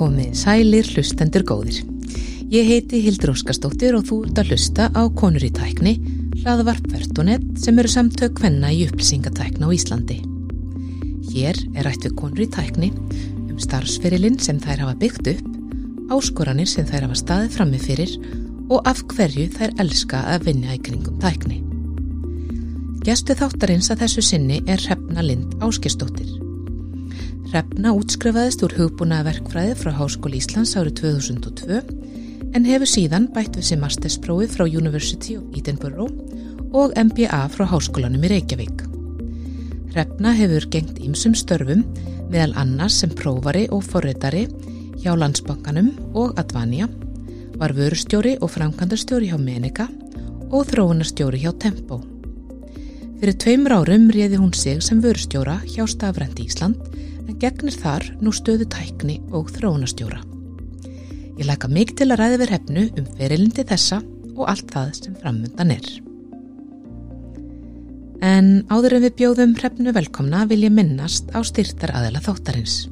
Komið sælir hlustendur góðir. Ég heiti Hildur Óskarsdóttir og þú ert að hlusta á Konur í tækni, hlaðavarp Vertonet sem eru samtök hvenna í upplýsingatækna á Íslandi. Hér er rætt við Konur í tækni um starfsferilinn sem þær hafa byggt upp, áskoranir sem þær hafa staðið frammi fyrir og af hverju þær elska að vinna í kringum tækni. Gjastu þáttarins að þessu sinni er Hrefna Lind Áskistóttir. Hrefna útskrifaðist úr hugbúna verkfræði frá Háskóli Íslands árið 2002 en hefur síðan bætt við sér mastersprófi frá University of Edinburgh og MBA frá Háskólanum í Reykjavík. Hrefna hefur gengt ímsum störfum meðal annars sem prófari og forritari hjá Landsbankanum og Advania, var vörustjóri og framkvæmdarstjóri hjá Menika og þróunarstjóri hjá Tempo. Fyrir tveimur árum réði hún sig sem vörustjóra hjá Stafrændi Ísland en gegnir þar nú stöðu tækni og þróunastjóra. Ég laka mikið til að ræða við hefnu um ferilindi þessa og allt það sem framöndan er. En áður en við bjóðum hrefnu velkomna vil ég minnast á styrtar aðela þáttarins.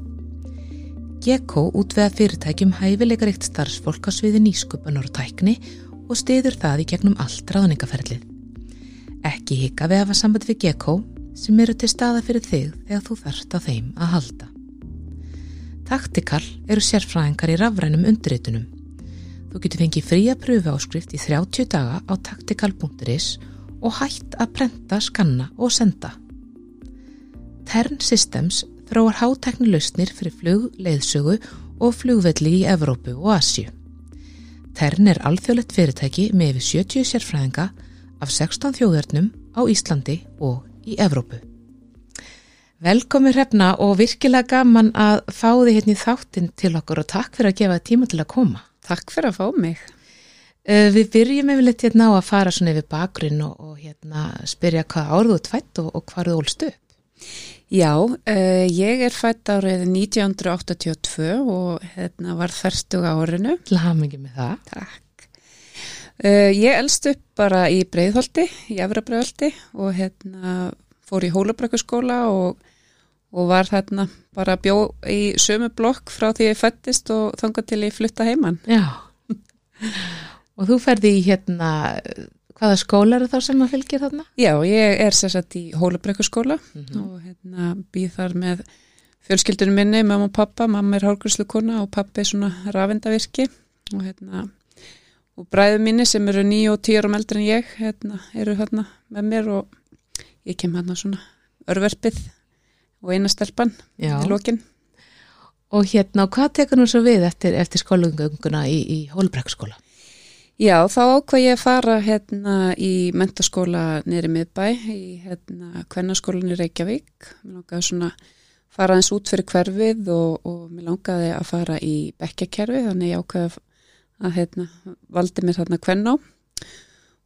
GECO útveða fyrirtækjum hæfileikaríkt starfsfólk á sviði nýskupunar og tækni og stiður það í gegnum allt ráðningaferlið. Ekki hika við að hafa samband við GECO sem eru til staða fyrir þig þegar þú þarft á þeim að halda. Taktikal eru sérfræðingar í rafrænum undirritunum. Þú getur fengið fría pröfu áskrift í 30 daga á taktikal.is og hætt að prenta, skanna og senda. Tern Systems þróar hátekni lausnir fyrir flug, leiðsögu og flugvelli í Evrópu og Asju. Tern er alþjóðlegt fyrirtæki með yfir 70 sérfræðinga af 16 þjóðarnum á Íslandi og í Evrópu. Velkomi hrefna og virkilega gaman að fá þið hérna í þáttinn til okkur og takk fyrir að gefa tíma til að koma. Takk fyrir að fá mig. Uh, við byrjum yfirleitt hérna á að fara svona yfir bakgrinn og, og hérna spyrja hvað árðu þú fætt og, og hvað þú ólst upp? Já, uh, ég er fætt árið 1982 og hérna var þerstug árinu. Lamingi með það. Takk. Uh, ég elst upp bara í Breiðholti, í Efrabreiðholti og hérna fór í Hólabrækkuskóla og, og var hérna bara bjó í sömu blokk frá því ég fættist og þangað til ég flutta heimann. Já. Og þú ferði í hérna, hvaða skóla eru þá sem að fylgja þarna? Já, ég er sérsagt í Hólabrekkurskóla mm Mhm. og hérna býð þar með fjölskyldunum minni, mamma og pappa, mamma er hálgrúslukona og pappi er svona rafindavirki og hérna og bræðu minni sem eru nýju og tíu árum eldri en ég hérna, eru hérna með mér og ég kem hérna svona örverpið og eina stelpan Já. í lokin. Og hérna, hvað tekur nú svo við eftir, eftir skólagönguna í, í Hólbrekksskóla? Já, þá ákvað ég að fara hérna í mentaskóla nýri miðbæ í hérna kvennaskólan í Reykjavík. Mér langaði svona fara eins út fyrir hverfið og, og mér langaði að fara í bekkjakerfi þannig ég ákvaði að, að hérna, valdi mér hérna kvenná.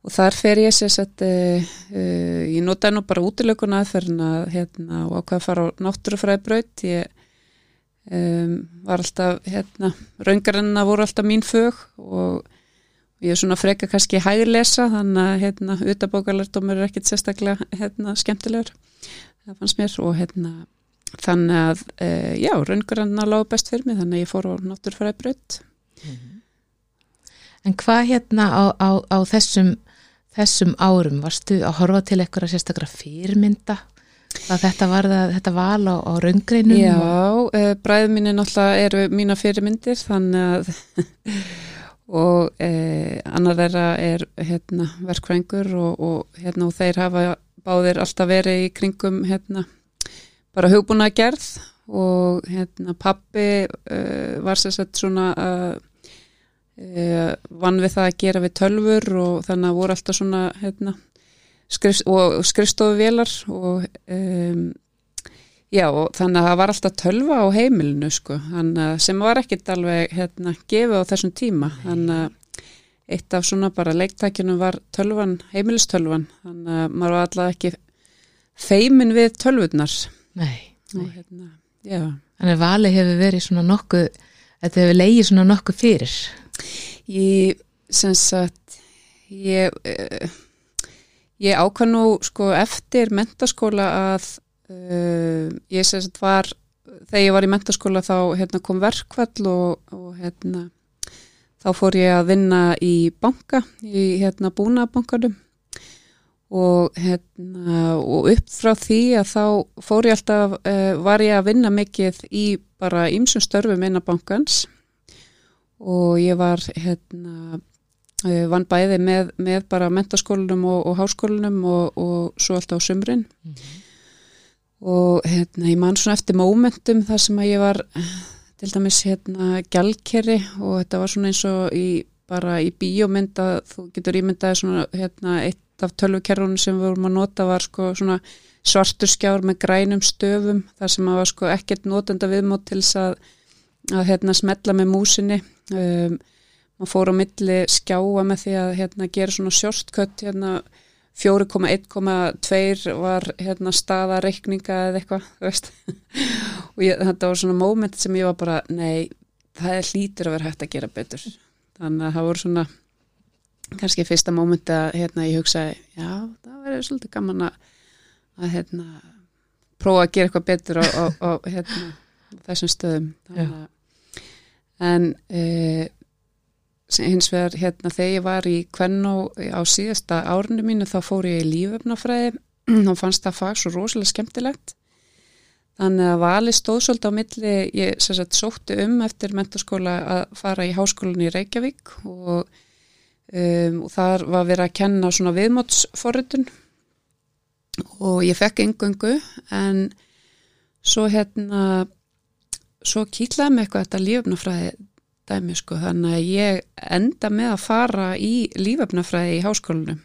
Og þar fer ég sér sett uh, uh, ég notaði nú bara útilökun aðferðin að hérna og ákvaði að fara á náttúrufræðbraut ég um, var alltaf hérna, raungarinnar voru alltaf mín fög og ég er svona freka kannski hægilesa þannig að hérna, utabókalerdómur er ekkit sérstaklega hérna, skemmtilegur það fannst mér. Og hérna þannig að, e, já, raungaranna lág best fyrir mig, þannig að ég fór á náttúrfærabraut En hvað hérna á, á, á þessum, þessum árum, varstu að horfa til eitthvað sérstaklega fyrirmynda? Að þetta var það, þetta val á, á raungreinum? Já, e, bræðum mínu náttúrulega eru mína fyrirmyndir þannig að og e, annar þeirra er hérna, verkfrængur og, og, hérna, og þeir hafa báðir alltaf verið í kringum hérna, bara hugbúna gerð og hérna, pappi uh, var sér sett svona að vann við það að gera við tölfur og þannig að voru alltaf svona hérna, skrifst, og skrifstofu velar og um, já og þannig að það var alltaf tölva á heimilinu sko sem var ekkit alveg hérna gefið á þessum tíma. Þannig að eitt af svona bara leiktækjunum var tölvan, heimilistölvan. Þannig að maður var alltaf ekki feimin við tölvurnar. Nei, og nei. hérna, já. Þannig að valið hefur verið svona nokkuð, þetta hefur leiðið svona nokkuð fyrir. Ég, sem sagt, ég, uh, ég ákvað nú sko eftir mentaskóla að uh, ég sem sagt var þegar ég var í mentaskóla þá hérna, kom verkvall og, og hérna, þá fór ég að vinna í banka, í hérna, búnabankanum og, hérna, og upp frá því að þá fór ég alltaf, uh, var ég að vinna mikið í bara ýmsum störfum innan bankans. og ég var hérna uh, vann bæði með, með bara mentaskólanum og, og háskólanum og, og svo alltaf á sumrin mm -hmm. og hérna ég man svona eftir mómentum þar sem að ég var til dæmis hérna gælkerri og þetta var svona eins og í bara í bíómynda, þú getur ímyndaði svona hérna eitt af tölvukerfunum sem við vorum að nota var sko svona svartur skjár með grænum stöfum þar sem að var sko ekkert notenda viðmót til þess að, að hérna smetla með músinni um, maður fór á milli skjáa með því að hérna gera svona shortcut hérna 4,1,2 var hérna staðareikninga eða eitthvað og ég, þetta var svona móment sem ég var bara nei, það er hlítur að vera hægt að gera betur. Þannig að það voru svona kannski fyrsta móment að hérna, ég hugsaði, já, það verður svolítið gaman að, að hérna, prófa að gera eitthvað betur á, á, á hérna, þessum stöðum. Að, en e, hins vegar hérna, þegar ég var í Kvennó á síðasta árinu mínu þá fór ég í líföfnafræði og fannst það fag svo rosalega skemmtilegt. Þannig að vali stóð svolítið á milli ég sagt, sótti um eftir menturskóla að fara í háskólan í Reykjavík og um, og þar var verið að kenna svona viðmótsforritun. Og ég fekk yngöngu en svo hérna svo kýtlaði mig eitthvað þetta líföfnafræði dæmi sko. Þannig að ég enda með að fara í líföfnafræði í háskólinu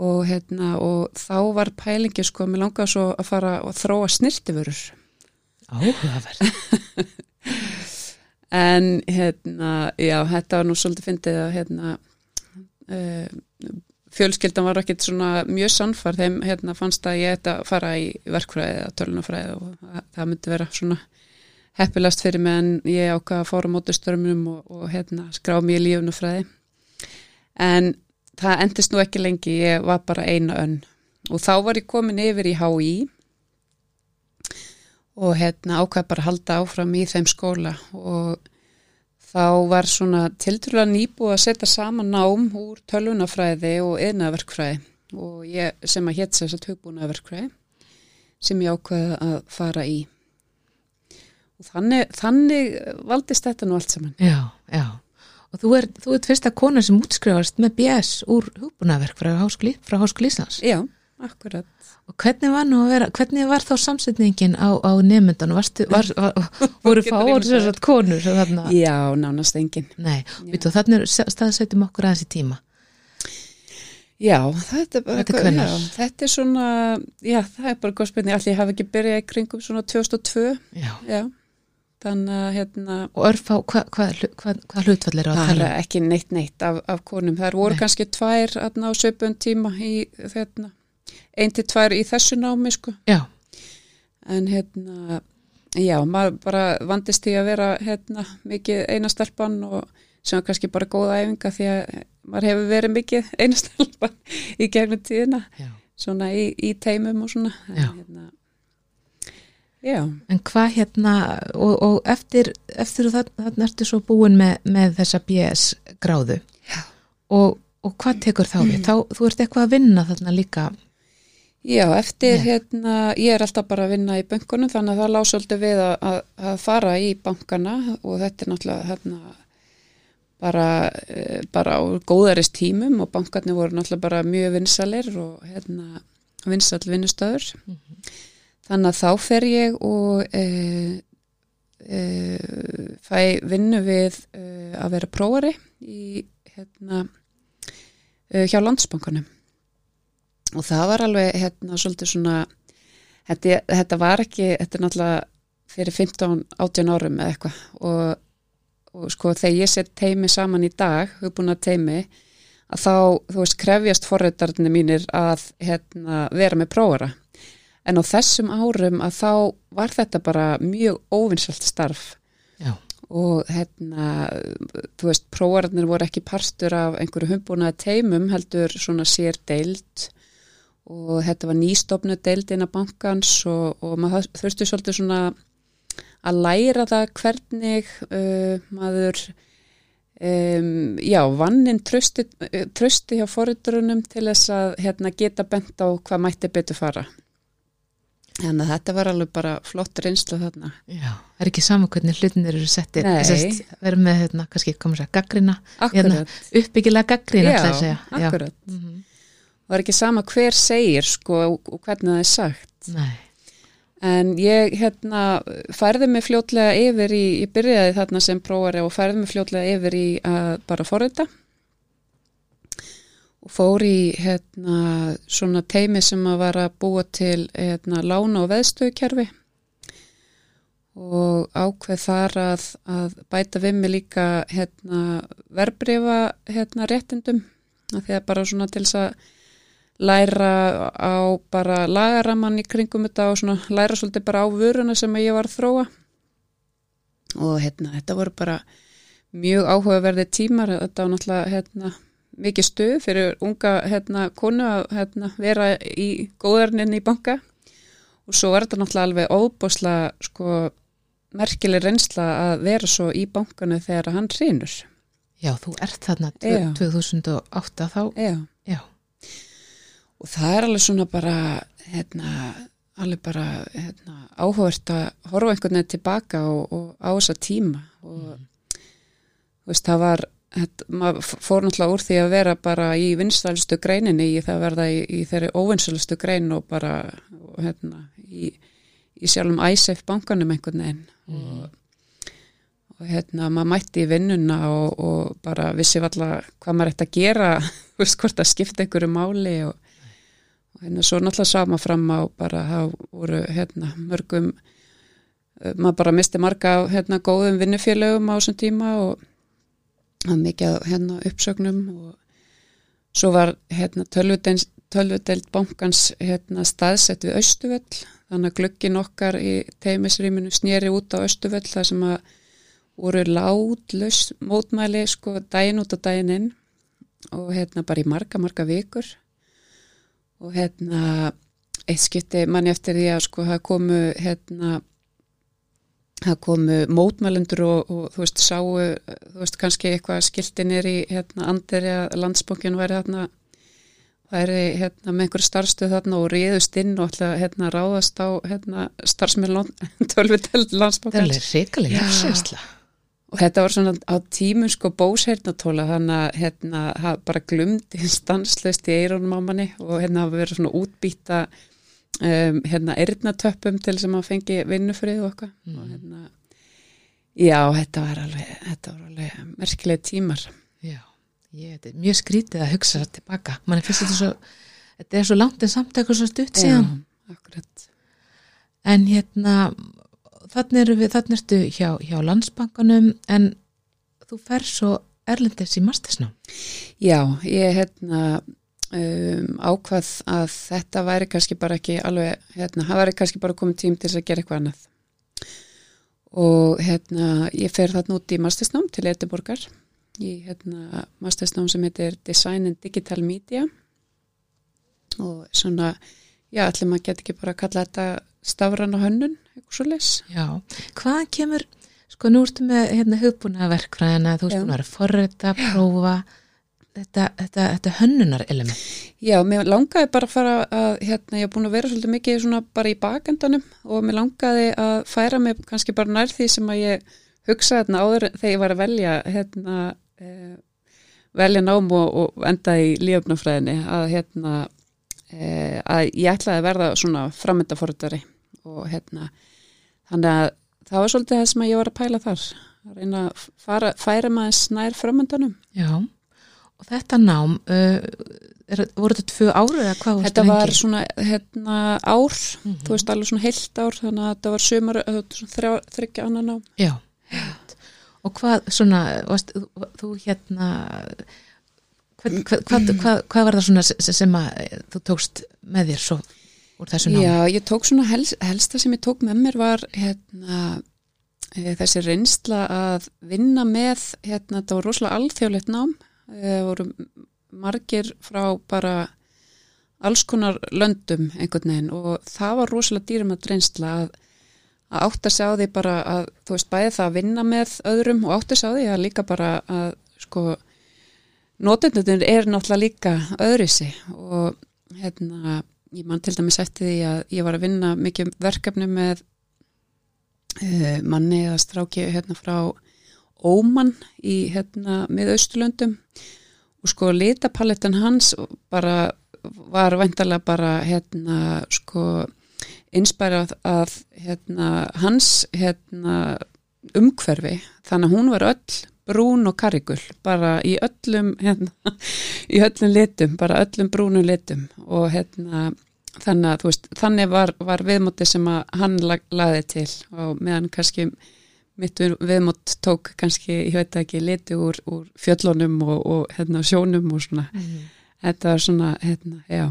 og hérna og þá var pælingi sko mér langaði svo að fara og þróa snirtiförur Áhugaverð. En hérna, já, þetta var nú svolítið fyndið að hérna uh, fjölskyldan var ekkert svona mjög sannfar þeim hérna fannst að ég ætta að fara í verkfræði eða tölunafræði og það myndi vera svona heppilast fyrir mig en ég ákvaða að fóra mótustörmunum og, og hérna skrá mér í lífunafræði en það endist nú ekki lengi, ég var bara eina önn. Og þá var ég komin yfir í HÍ og hérna ákvæði bara að halda áfram í þeim skóla. Og þá var svona tilturlega nýbúið að setja saman nám úr tölvunafræði og eðnaverkfræði og ég sem að hétt sér þess að hugbúnaverkfræði sem ég ákvæði að fara í og þannig, þannig valdist þetta nú allt saman Já, já og þú ert, þú ert fyrsta kona sem útskrifast með BS úr hugbúnaverkfræði frá Háskóli Íslands Já, akkurat Og hvernig var vera, hvernig var þá samsetningin á, á nefnundan, var, var, voru fáur þessar konur? Þarna? Já, nánast engin. Nei, býtu þannig staðsætum okkur aðeins í tíma. Já, þetta er bara, þetta já, þetta er svona, já, það er bara góð spilni, allir hafa ekki byrjað í kringum svona 2002. Já. Já, þannig að hérna. Og örfá, hvað hva, hva, hva hlutfall er á að tala? Er ekki neitt neitt af, af konum, það voru Nei. kannski tvær aðna á söpun tíma í þetta einn til tvær í þessu námi sko já. en hérna já, maður bara vandist í að vera hérna mikið einastelpan og sem kannski bara góða æfinga því að maður hefur verið mikið einastelpan í gegnum tíðina já. svona í, í teimum og svona já. en, hérna, já. en hvað hérna og, og eftir, eftir þannig ertu svo búin með, með þessa BS gráðu og, og hvað tekur þá við? Mm. Þá, þú ert eitthvað að vinna þarna líka Já, eftir Nei. hérna, ég er alltaf bara að vinna í bankunum þannig að það svolítið við að, að, fara í bankana og þetta er náttúrulega hérna, bara, e, bara á góðarist tímum og bankarnir voru náttúrulega bara mjög vinsalir og hérna, vinsall vinnustöður. Mm -hmm. Þannig að þá fer ég og e, e, fæ vinnu við e, að vera prófari í, hérna, e, hjá landsbankanum. Og það var alveg hérna svolítið svona þetta, þetta var ekki, þetta er náttúrulega fyrir 15-18 árum eða eitthvað. Og, og sko þegar ég set teimi saman í dag, hugbúna teimi að þá, þú veist, krefjast forreitarnir mínir að hérna, vera með prófara en á þessum árum að þá var þetta bara mjög óvinnsalt starf. Já. og hérna, þú veist, prófararnir voru ekki partur af einhverju hugbúna teimum heldur svona sér deilt og þetta var nýstofnu deild inn á bankans og, og maður þurfti svolítið svona að læra það hvernig uh, maður um, já, vannin trösti, trösti hjá forundurunum til þess að hérna, geta bent á hvað mætti betur fara Þannig að þetta var alveg bara flott reynslu þarna. Já, það er ekki saman hvernig hlutinir eru settir. Nei. Verður með, hérna, kannski komur sér gaggrina. Akkurat. Hérna, uppbyggilega gaggrina, ætla ég að segja. Já, akkurat. Mm -hmm. Það er ekki sama hver segir, sko, og hvernig það er sagt. Nei. En ég, hérna, færði mig fljótlega yfir í, ég byrjaði þarna sem prófari og færði mig fljótlega yfir í að bara forrita og fór í hérna, svona teimi sem að var að búa til hérna, lána og veðstöðkerfi og ákveð þar að, að bæta við mig líka hérna, verbreyfa hérna, réttindum. Að bara svona til þess að læra á bara lagaramann í kringum þetta og svona læra svolítið bara á vöruna sem ég var að þróa. Og hérna þetta voru bara mjög áhugaverði tímar. Þetta var náttúrulega hérna mikið stuð fyrir unga hérna, konu að hérna, vera í góðarninni í banka og svo er þetta náttúrulega alveg óbúslega sko, merkileg reynsla að vera svo í bankanu þegar hann hrýnur. Já, þú ert þarna 2008 þá. Já. Já. Og það er alveg svona bara, hérna, alveg bara hérna, áhugavert að horfa einhvern veginn tilbaka og, og á þessa tíma og mm. veist, það var Þetta, maður fór náttúrulega úr því að vera bara í vinstælustu greininni í það verða í, í þeirri óvinnsælustu grein og bara og, hérna, í, í sjálfum ISF bankanum einhvern veginn mm. og, og hérna maður mætti í vinnuna og, og bara vissi alltaf hvað maður ætti að gera veist hvort að skipta einhverju máli og hérna svo náttúrulega sá maður fram á bara það voru hérna mörgum maður bara misti marga hérna góðum vinnufélögum á þessum tíma og var mikið hérna, uppsögnum og svo var hérna, tölvudeld bankans hérna, staðsett við Östuvöll þannig að glöggin okkar í teimisrýminu snýri út á Östuvöll þar sem að voru látlös mótmæli sko dæin út á dæin inn og hérna bara í marga marga vikur. Og hérna eitt skipti manni eftir því að sko það komu hérna það komu mótmælendur og, og þú veist sáu, þú veist kannski eitthvað skiltinir í hérna andri að landsbókinu væri hérna væri hérna með einhverju starfstöð þarna og riðust inn og alltaf hérna ráðast á hérna starfsmjölun tölviteld landsbókinu. Það er reikalega sérsla. Og þetta var svona á tímun sko bósheirnatóla þannig að hérna bara glumdi stanslust í eironum á manni og hérna verið svona útbýta um, hérna erðnatöppum til sem að fengi vinnufrið og eitthvað. Mm. og hérna já, þetta var alveg þetta var alveg merkileg tímar. Já, ég, þetta er mjög skrítið að hugsa það tilbaka, mann er fyrst þetta svo þetta er svo langt en samt eitthvað svo stutt síðan. Já, akkurat. En hérna þannig eru við, þannig ertu hjá, hjá landsbankanum en þú fer svo erlendis í mastisná Já, ég hérna um, ákvað að þetta væri kannski bara ekki alveg, hérna, það væri kannski bara komið tím til þess að gera eitthvað annað. Og hérna ég fer þarna út í mastersnám til Edeborgar í hérna mastersnám sem heitir Design and Digital Media. Og svona já, allir maður getur ekki bara að kalla þetta stafran og hönnun, eitthvað svo les Já, hvað kemur sko nú ertu með hérna hugbúna verkfræðina þú ertu búin að vera forrita, prófa þetta, þetta, þetta hönnunar element. Já, mér langaði bara að fara að hérna, ég hef búin að vera svolítið mikið svona bara í bakendanum og mér langaði að færa mig kannski bara nær því sem að ég hugsaði hérna áður þegar ég var að velja hérna eh, velja nám og, og enda í lífnafræðinni að hérna eh, að ég ætlaði að verða svona framöndaforðari og hérna þannig að það var svolítið það sem ég var að pæla þar að reyna að fara, færa maður snær framöndanum Já Og þetta nám, uh, er, voru þetta tvö ára eða hvað? Þetta var svona hérna, ár, mm -hmm. þú veist alveg svona heilt ár, þannig að þetta var sömur, þryggja annan nám. Já, og hvað svona, varst, þú hérna, hvað, hvað, hvað, hvað var það svona sem að þú tókst með þér svo úr þessu námi? Já, ég tók svona, helst, helsta sem ég tók með mér var hérna, eh, þessi reynsla að vinna með, hérna, þetta var rosalega alþjóðlegt nám, það voru margir frá bara alls konar löndum einhvern veginn og það var rosalega dýrum að reynsla að, að átt að segja á því bara að þú veist bæði það að vinna með öðrum og átt að segja á því að líka bara að sko notendunir er náttúrulega líka öðrisi og hérna ég mann til dæmis eftir því að ég var að vinna mikið verkefni með uh, manni eða stráki hérna frá Óman í hérna með Östurlöndum og sko litapalettan hans bara var væntalega bara hérna sko inspærað að hérna hans hérna umhverfi. Þannig að hún var öll brún og karigull bara í öllum hérna, í öllum litum, bara öllum brúnum litum. Og hérna þannig að þú veist, þannig var, var viðmóti sem að hann lag, lagði til. Og meðan kannski mitt viðmót tók kannski, ég veit ekki, liti úr, úr fjöllunum og, og hérna sjónum og svona, mm. þetta var svona hérna, já.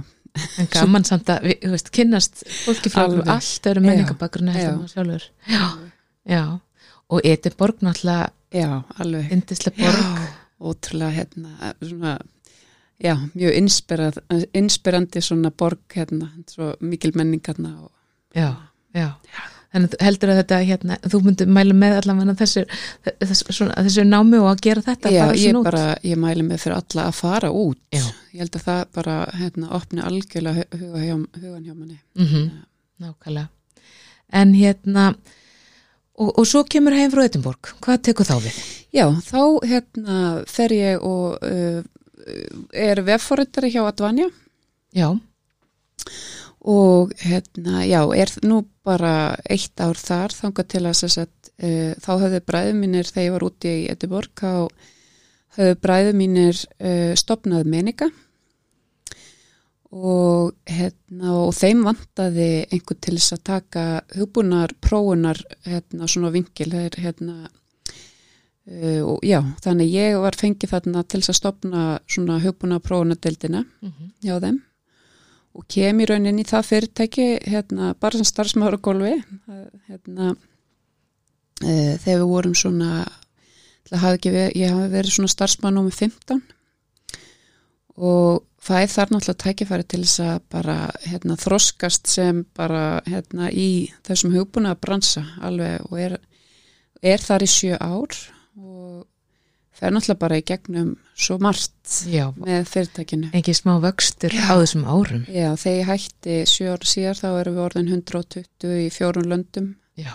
En gaman samt að, við veist, kynnast fólki frá allt öru menningabakruna sjálfur. Já, já, og Ediborg náttúrulega Já, alveg. Indislega borg. Já, Ótrúlega hérna svona, Já, mjög inspirandi svona borg hérna, svo mikil menning hérna og, Já, já, já. Þannig heldur að þetta hérna, þú myndir mælu með allavega þessu, þessu, þessu námi og að gera þetta Já, ég bara, ég mælu með fyrir alla að fara út Já. Ég held að það bara hérna, opni algjörlega huga hjá, hugan hjá manni mm -hmm. Nákvæmlega En hérna Og, og svo kemur heim frá Edinborg, hvað tekur þá við? Já, þá hérna fer ég og uh, er vefforöndari hjá Advanja. Já. Og hérna, já, er nú bara eitt ár þar þángar til að þess að uh, þá höfðu bræðu mínir þegar ég var úti í Edinborg, þá höfðu bræðu mínir uh, stopnað meninga og, hérna, og þeim vantaði einhver til þess að taka hugbúnar, próunar hérna, svona vingil hérna, uh, og já, þannig ég var fengið þarna til þess að stopna svona hugbúnar próunadeildina mm -hmm. hjá þeim og kem í rauninni í það fyrirtæki hérna, bara sem starfsmáður og golfi hérna uh, þegar við vorum svona hafi verið, ég hafi verið svona starfsmáð nummið 15 og fæð þar náttúrulega tækifæri til þess að bara hérna, þroskast sem bara hérna, í þessum hugbúna að bransa alveg og er, er þar í sjö ár og fer náttúrulega bara í gegnum svo margt Já, með fyrirtækinu. Engi smá vöxtur Já. á þessum árum. Já, þegar ég hætti sjö ár síðar þá erum við orðin 120 í fjórun löndum. Já.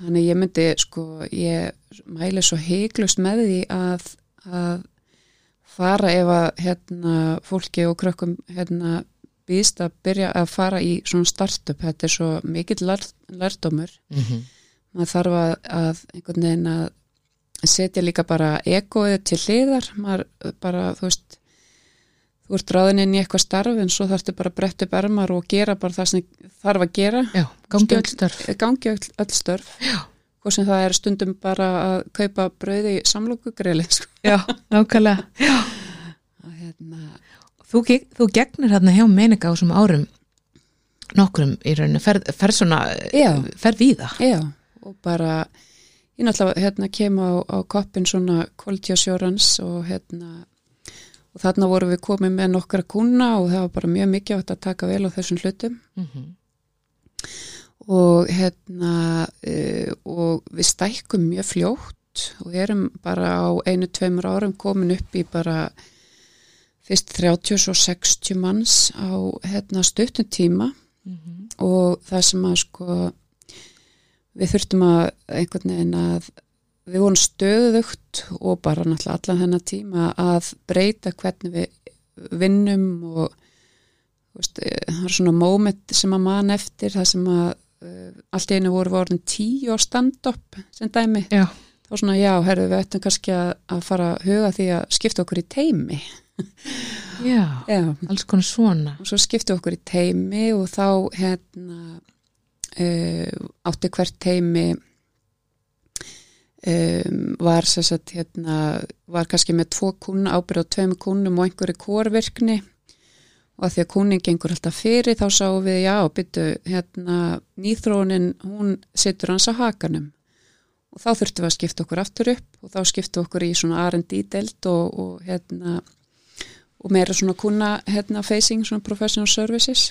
Þannig ég myndi sko, ég mæli svo heiklust með því að, að fara ef að hérna, fólki og krökkum hérna, býðst að byrja að fara í svona startup, þetta er svo mikill lær, lærdómur mm -hmm. maður þarf að, að einhvern veginn að setja líka bara egoið til hliðar maður bara, þú veist þú ert ráðin inn í eitthvað starf en svo þarfstu bara að bretta upp ermar og gera bara það sem þarf að gera. Já, gangi öll störf. gangi öll, störf. Já. Og sem það er stundum bara að kaupa brauði í samlokugreili sko. Já, nákvæmlega. Hérna... Þú, þú gegnir hérna hjá meininga á þessum árum nokkrum í rauninu ferð, ferð svona ferð í það Já, og bara ég náttúrulega hérna kem á, á koppin svona quality assurance og hérna og þarna vorum við komið með nokkra kuna og það var bara mjög mikið átt að taka vel á þessum hlutum. Mm -hmm og hérna uh, og við stækkum mjög fljótt og erum bara á einu, tveimur árum komin upp í bara fyrst 30 og 60 manns á hérna stuttum tíma. Mm -hmm. og það sem að sko við þurftum að einhvern veginn að við vorum stöðugt og bara náttúrulega allan þennan tíma að breyta hvernig við vinnum og veist, eh, það er svona móment sem að mann eftir það sem að uh, allt einu voru voruð tíu á stand-up sem dæmi. Já. þá svona já, herðu við ættum kannski að, að fara að huga því að skipta okkur í teimi já, já, alls konar svona. Og svo skipta okkur í teimi og þá hérna átti hvert teimi Um, var sérsagt hérna var kannski með tvo kuna ábyrð á tveim kunum og einhverju kórvirkni og að því að kúnin gengur alltaf fyrir þá sáum við já, byttu hérna nýþróunin, hún setur hans á hakanum. Og þá þurftum við að skipta okkur aftur upp og þá skiptum okkur í svona R&D delt og, og hérna og meira svona kuna hérna facing, svona professional services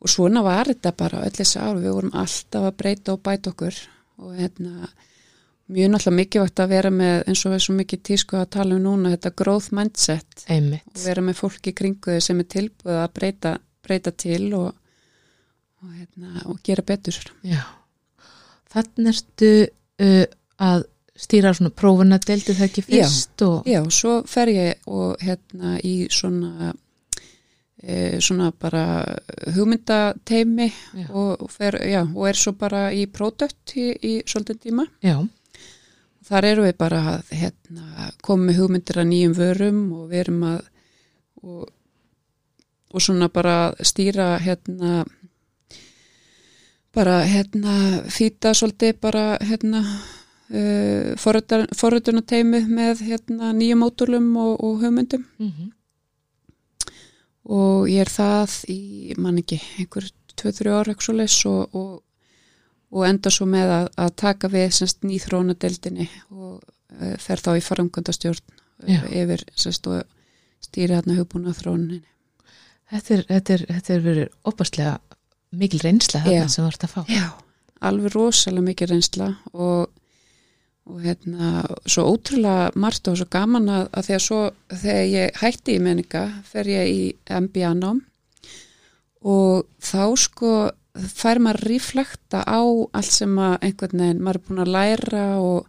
og svona var þetta bara öll þessi ár, við vorum alltaf að breyta og bæta okkur. Og hérna mjög náttúrulega mikilvægt að vera með eins og við svo mikið tísku að tala um núna þetta growth mindset. Einmitt. og vera með fólki kringu þau sem er tilbúið að breyta, breyta til og, og, hérna, og gera betur. Já. Þannig ertu uh, að stýra svona prófuna deildi það ekki fyrst og Já, svo fer ég og hérna í svona svona bara hugmyndateimi og, og, fer, já, og er svo bara í pródött í, í svolítið tíma. Já, þar eru við bara að hérna, koma með hugmyndir að nýjum vörum og við erum að og, og svona bara stýra hérna bara hérna þýta svolítið bara hérna uh, forröðunarteimi með hérna nýjum mótulum og, og hugmyndum. Mm og ég er það í, mann ekki, einhver 2-3 ára ekki svo leys og, og, og enda svo með að, að taka við semst nýþrónadeldinni og uh, fer þá í framkvæmdastjórn Já. uh, yfir semst og stýri hérna hugbúna þróninni. þetta er, þetta er, þetta er verið opastlega mikil reynsla þarna sem þú ert að fá Já, alveg rosalega mikið reynsla og, og hérna, svo ótrúlega margt og svo gaman að, að þegar svo, þegar ég hætti í menninga fer ég í MBA nám og þá sko fær maður ríflekta á allt sem að einhvern veginn maður er búin að læra og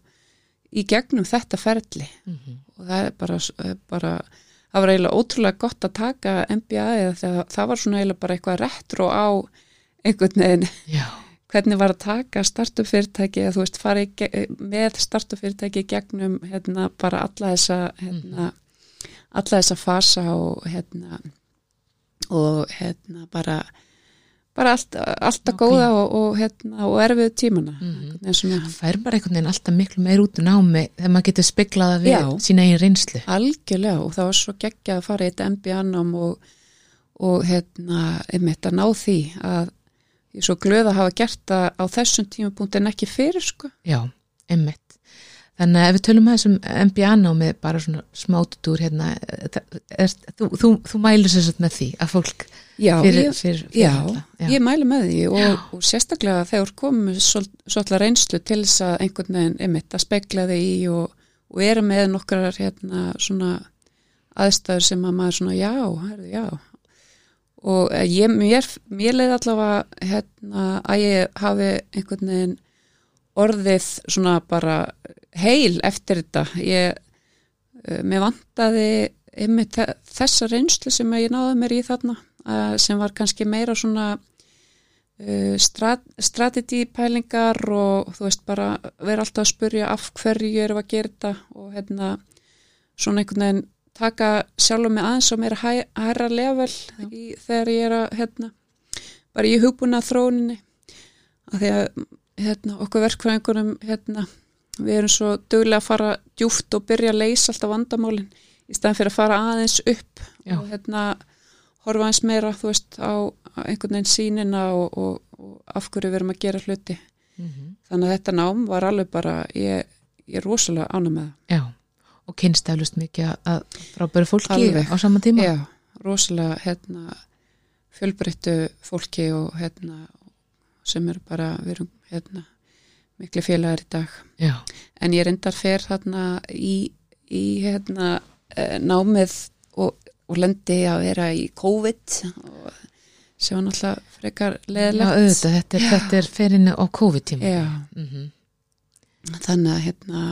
í gegnum þetta ferli. Mm og það er bara, bara það var eiginlega ótrúlega gott að taka MBA eða það var svona eiginlega bara eitthvað retro á einhvern veginn. Já, hvernig var að taka startup fyrirtæki eða þú veist í, ge- með startup fyrirtæki gegnum hérna bara alla þessa hérna, alla þessa fasa og hérna og hérna bara bara allt, alltaf Ok. góða og, og hérna og erfið tímana Mhm. mm. svona, það fær bara einhvern veginn alltaf miklu meir út úr námi þegar maður getur speklaða við Já. sína eigin reynslu algjörlega og það var svo geggjað að fara í þetta MBA-nám og, og hérna einmitt að ná því að ég er svo glöð að hafa gert það á þessum tímapunkti en ekki fyrir sko. Já, einmitt. Þannig að ef við tölum aðeins um MBA-námi bara svona smátutúr hérna það- er, þú, þú, þú mælir sér satt með því að fólk Já, fyrir, ég, fyrir, fyrir já, alla. ég mæli með því og, og sérstaklega þegar komum svolítið reynslu til þess að einhvern veginn einmitt að spekla þig í og, og eru með nokkrar hérna svona aðstæður sem að maður svona já, herðu, já og eh, ég, mér, mér leið allavega hérna að ég hafi einhvern veginn orðið svona bara heil eftir þetta. Ég, eh, mér vantaði einmitt þe- þessa reynslu sem ég náði mér í þarna eh, sem var kannski meira svona uh, strat, strategy pælingar og þú veist bara vera alltaf að spurja af hverju erum við að gera þetta og hérna svona einhvern veginn taka sjálfum mig aðeins og meira hæ, hæra level í, þegar ég er að hérna bara í hugbúna þróuninni að því að hérna, okkur verkfræðingunum hérna, við erum svo duglega að fara djúft og byrja að leysa alltaf vandamálin í staðan fyrir að fara aðeins upp Já. og hérna horfa aðeins meira þú veist á á einhvern veginn sínina og, og, og af hverju við erum að gera hluti. Mhm. þannig að þetta nám var alveg bara ég, ég er rosalega ánum með Já, og kynstaflust mikið að- frábæru fólki Alveg. á sama tíma já, rosalega hérna fjölbreyttu fólki og hérna sem eru bara, við erum hérna miklu félagar í dag Já, en ég reyndar fer þarna í, í hérna eh, námið og, og lendi að vera í COVID og sem var náttúrulega frekar já leðilegt auðvitað, þetta er, þetta er ferinni á COVID-tíma Já. Mhm. þannig að hérna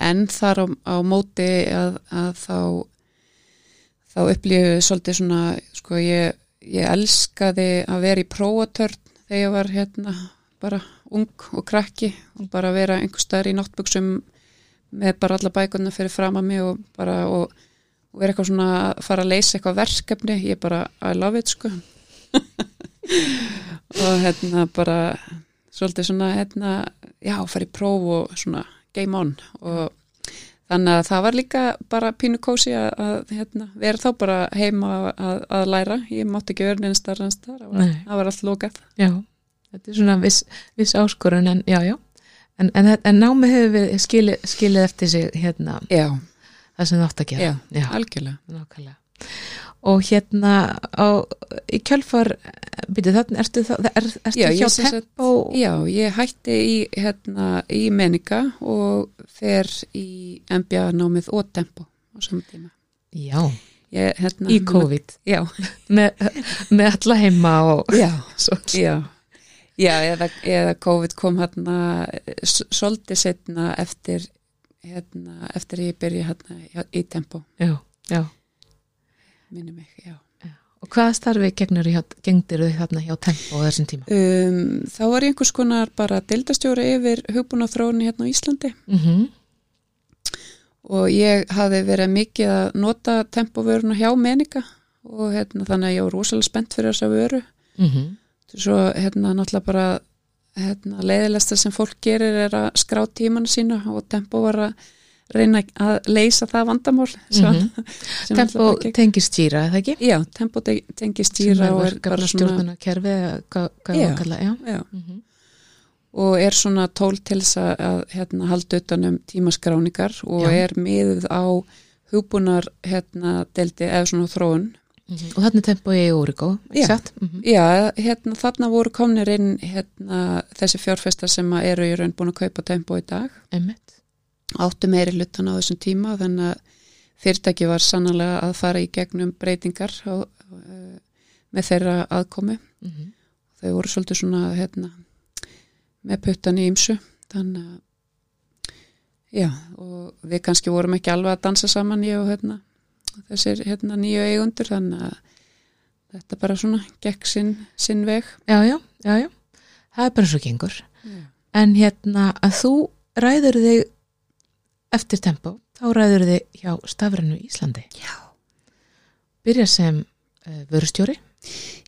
en þar á, á móti að, að þá þá upplýðu svolítið svona sko ég, ég elskaði að vera í prófatörn þegar ég var hérna bara ung og krakki og bara vera einhver staðar í náttbuksum með bara alla bækurna fyrir fram að mig og bara og, og vera eitthvað svona að fara að leysa eitthvað verkefni. Ég bara I love it sko. Og hérna bara svolítið svona hérna, já, fara í próf og svona game on. Og þannig að það var líka bara pínu kósi að, að hérna, vera þá bara heima að, að læra. Ég mátti ekki vera neina starra en starra það var, allt lokað. Já, þetta er svona viss, viss áskorun en já, já. En, en, en námi hefur við skilið, skilið eftir sig hérna, já, það sem það átt að gera. Já, já. algjörlega. Nákvæmlega og hérna á, í kjölfar byrju ertu, það, er, ertu Já, hjá Tempo? Já, ég hætti í, hérna, í meninga og fer í MBA námið og tempo á saman tíma. já, Ég, hérna, í COVID. Já, með, með alla heima og já, já. Já, eða, eða COVID kom hérna svolítið setna eftir, hérna, eftir ég byrja hérna í tempo, já, já minni mig, já. og hvaða starfi gengdir þau þarna hjá Tempo á þessum tíma? Um, þá var ég einhvers konar bara deildastjóri yfir hugbúna þróunni hérna á Íslandi. Mm og ég hafði verið mikið að nota tempovöruna hjá meninga og hérna, þannig að ég var rosalega spennt fyrir þessa vöru. -hmm. svo hérna náttúrulega bara hérna, leiðilegsta sem fólk gerir er að skrá tímanu sína og tempo var að reyna að leysa það vandamál sem, Mhm. sem Tempo náttúrulega gekk- tengir stýra, eða ekki? Já, tempo te- tengir stýra og er bara svona kerfi Já. já já, mm -hmm. og er svona tól til þess að, hérna, halda utanum tímaskráningar og er miðuð á hugbúnar hérna, deldi eða svona þróun og þarna er Tempo í Úrigó, Já. Mm -hmm. Já, hérna þarna voru komnir inn hérna, þessi fjárfestar sem eru í raun búin að kaupa tempo í dag Einmitt. Áttu meiri hlutan á þessum tíma þannig að fyrirtæki var sannlega að fara í gegnum breytingar á, uh, með þeirra aðkomi Mm -hmm. þau voru svolítið svona hérna, með puttan í ymsu þannig að já, og við kannski vorum ekki alveg að dansa saman ég og hérna, þessir hérna, nýju eigundur þannig að þetta bara svona gekk sinn, sinn veg Já, já, já, já það er bara svo gengur já. en hérna að þú ræður þig eftir Tempo, þá ræður þig hjá Stafrænu Íslandi Já. byrja sem uh, vörustjóri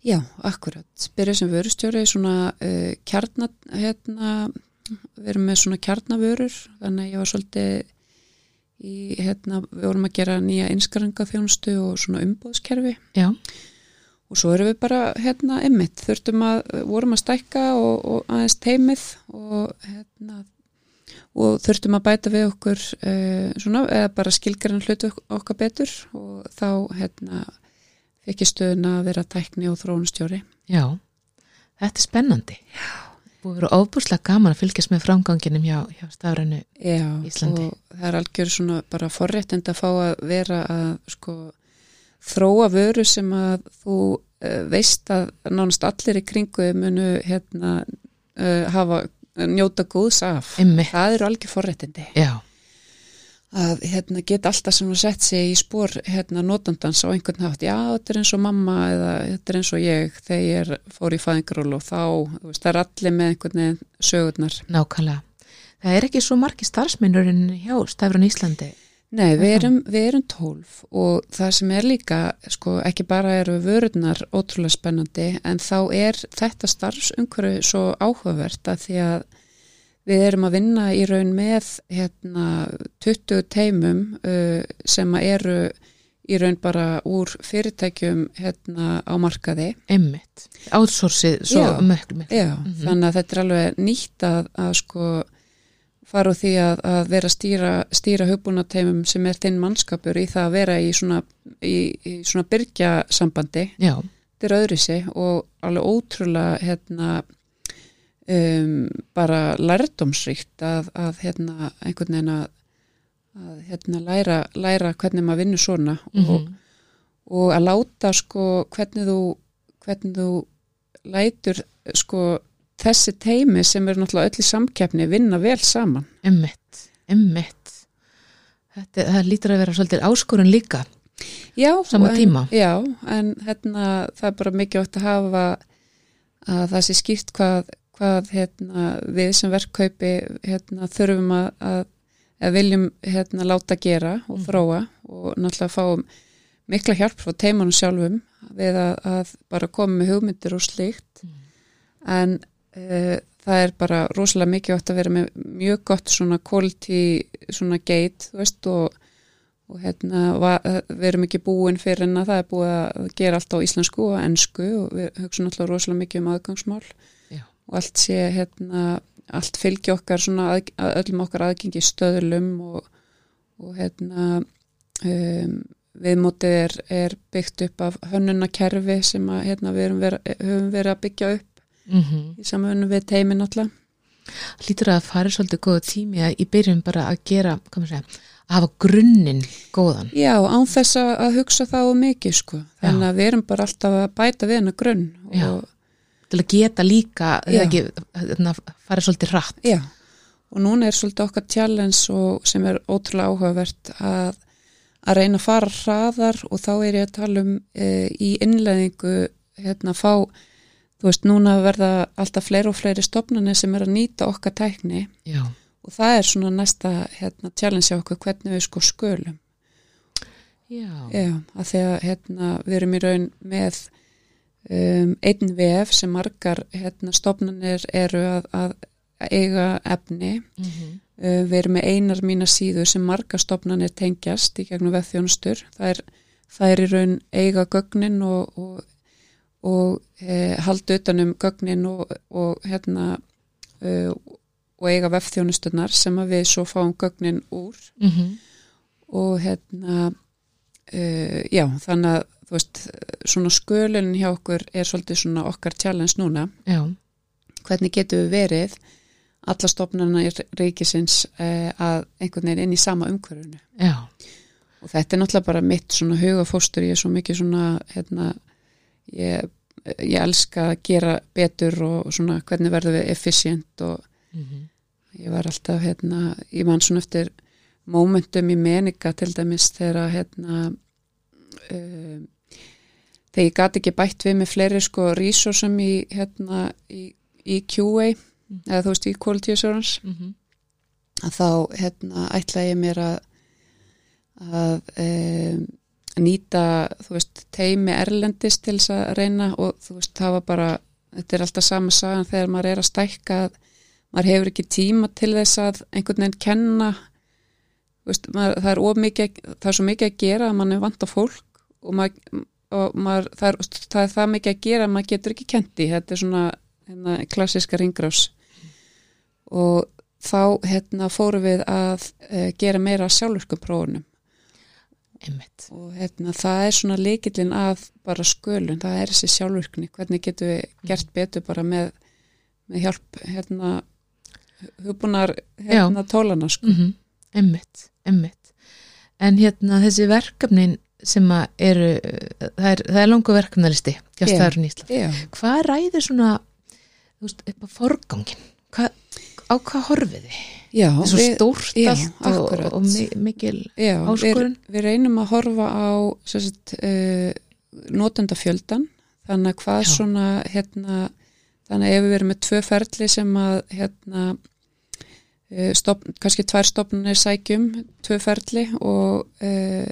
Já, akkurat. Byrja sem vörustjóri svona uh, kjarna, hérna, við erum með svona kjarnavörur, þannig að ég var svolítið í, hérna, við vorum að gera nýja einskaranga þjónustu og svona umbóðskerfi Já, og svo erum við bara, hérna, emmitt, þurftum að, vorum að stækka og, og aðeins teimið og, hérna, og þurftum að bæta við okkur uh, svona, eða bara skilgrann hlutu okkar betur og þá, hérna, fekk ég stöðuna að vera tækni og þróunstjóri. já, þetta er spennandi Já Búið að vera ofbúslega gaman að fylgjast með framganginum hjá, hjá Stafrænu Já, Íslandi. og það er algjör svona bara forréttind að fá að vera að sko þróa vöru sem að þú uh, veist að nánast allir í kringu munu hérna uh, hafa njóta góðs af. Einmitt. Það eru algjör forréttindi. Já, að hérna geta alltaf sem að sett sig í spór hérna notandans á einhvern hátt. Já, þetta er eins og mamma eða þetta er eins og ég. Þegar ég er- fór í fæðingaról og þá, veist, það er allir með einhvern veginn sögurnar. Nákvæmlega. Það er ekki svo margi starfsmennurinn hjá Stafrænu Íslandi Nei, við Er erum, við erum tólf og það sem er líka, sko, ekki bara eru vörurnar ótrúlega spennandi en þá er þetta starfsumhverju svo áhugavert að því að við erum að vinna í raun með hérna 20 teimum uh, sem eru í raun bara úr fyrirtækjum hérna á markaði. Einmitt, outsourcið svo Já. mökk með Já, Mhm. þannig að þetta er alveg nýtt að, að sko fara úr því að, að vera að stýra, stýra hugbúnateimum sem er þinn mannskapur í það að vera í svona, í, í svona byrgjasambandi. Já, þetta er öðru sig og alveg ótrúlega hérna um, bara lærdómsríkt að, að hérna einhvern veginn að, að hérna læra, læra hvernig maður vinnur svona og, mhm, og að láta sko hvernig þú, hvernig þú lætur sko þessi teimi sem er náttúrulega öll í samkeppni vinna vel saman. einmitt, einmitt Þetta, það lítur að vera svolítið áskorun líka Já, Sama en, tíma. Já, en hérna það er bara mikið átt að hafa að það sé skýrt hvað, hvað hérna, við sem verkkaupi hérna, þurfum að, að, að viljum hérna, láta gera og Mhm. þróa og náttúrulega fáum mikla hjálp frá teimanum sjálfum við að, að bara koma með hugmyndir og slíkt en uh, það er bara rosalega mikið átt að vera með mjög gott svona quality svona gate þú veist og, og hérna va, við erum ekki búin fyrir en að það er búið að gera allt á íslensku og ennsku og við hugsaum alltaf rosalega mikið um aðgangsmál Já. og allt sé hérna allt fylgi okkar svona að, að öllum okkar aðgengi stöðlum og, og hérna um, viðmótið er, er byggt upp af hönnunarkerfi sem að, hérna, við vera, höfum verið að byggja upp mm -hmm. í samfunnu við teimin alltaf. Lítur að það fari svolítið góða tími að í byrjun bara að gera, segja, að hafa grunninn góðan. Já, án þess að, að hugsa það á mikið sko. Þannig að við erum bara alltaf að bæta við hennar grunn. Já. Og, Til að geta líka, Já. ekki, þarna farið svolítið hratt. já, og núna er svolítið okkar challenge og sem er ótrúlega áhugavert að, að reyna að fara hraðar og þá er ég að tala um e, í innleðingu hérna fá, þú veist, núna verða alltaf fleiri og fleiri stopnarnir sem er að nýta okkar tækni Já, og það er svona næsta hérna, challenge á okkur hvernig við sko skölum. já, Já, að því að hérna, við erum í raun með um, einn vef sem margar hérna, stopnarnir eru að, að eiga efni. Mhm. Uh, við erum með einar mína síður sem margar stopnarnir tengjast í gegnum vefþjónustur. Það er, það er í raun eiga gögnin og, og, og e, halda utanum gögnin og, og, hérna, uh, og eiga vefþjónusturnar sem að við svo fáum gögnin úr. Mhm. og hérna uh, já, þannig að þú veist, svona skölun hjá okkur er svolítið svona okkar challenge núna. Já, hvernig getum við verið alla stofnarna í reykisins að einhvern veginn inn í sama umhverfunu já, og þetta er náttúrulega bara mitt svona hugafóstur ég er svo mikið svona hérna, ég, ég elska að gera betur og svona hvernig verðum við efficient og Mhm. ég var alltaf hérna, ég man svona eftir momentum í meninga til dæmis þegar hérna um, þegar ég gat ekki bætt við með fleiri sko resursum í hérna í, í QA eða þú veist í quality assurance Mhm. að þá hérna ætla ég mér að að um, nýta þú veist teimi erlendis til þess að reyna og þú veist það var bara þetta er alltaf sama sagan þegar maður er að stækka að maður hefur ekki tíma til þess að einhvern veginn kenna veist, maður, það er mikið, það er svo mikið að gera að mann er vant á fólk og, maður, og maður, það, er, það er það mikið að gera að maður getur ekki kendi þetta er svona hérna, klassiska ringrás. Og þá hérna, fórum við að uh, gera meira sjálfurkum prófunum einmitt. og hérna, það er svona leikillin að bara skölun, það er þessi sjálfurkni hvernig getum við gert betur bara með, með hjálp hérna, hugbúnar hérna, tólana sko. Mm Einmitt, einmitt. En hérna þessi verkefnin sem að eru, það er, það er langu verkefnalisti. Já, Hvað ræðir svona, veist, upp á forgangin? Hva, á hvað horfið þið? Já, svo við, stórt já, allt og, og mi- mikil já við, áskorun. við reynum að horfa á sérst, uh, notendafjöldan þannig að hvað Já. svona hérna, þannig að ef við erum með tvö ferli sem að hérna uh, stopn, kannski tvær stopnunir sækjum, tvö ferli og uh,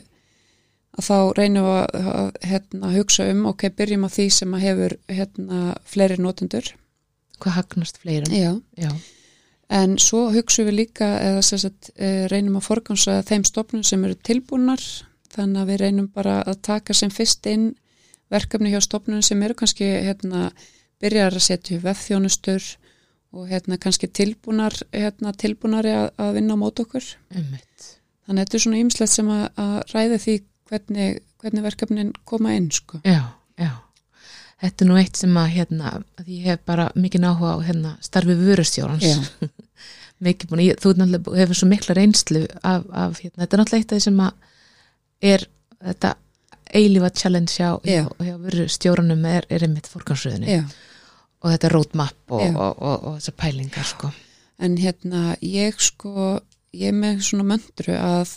að þá reynum við að, hérna, hugsa um, ok, byrjum á því sem að hefur hérna, fleiri notendur Hvað hagnast fleirum? Já. Já. En svo hugsaum við líka eða sagt, eh, reynum að forgansa þeim stopnum sem eru tilbúnar þannig að við reynum bara að taka sem fyrst inn verkefni hjá stopnum sem eru kannski hérna, byrjar að setja vefþjónustur og hérna, kannski tilbúnar hérna, tilbúnari að, að vinna á mót okkur. Einmitt. Þannig að þetta er svona ýmslegt sem að, að ræða því hvernig, hvernig verkefnin koma inn sko. Já, já. Þetta er nú eitt sem að hérna, að ég hef bara mikið áhuga á hérna starfi vörustjórans. Mikið búin, ég, þú hefur svo mikla reynslu af, af hérna, þetta er náttúrulega eitt af því sem að er þetta eilífa challenge hjá, hjá, Já. hjá vörustjórunum er, er einmitt forgansröðinni Já. og þetta roadmap og, og, og, og þessar pælingar sko. En hérna, ég sko, ég er með svona möndru að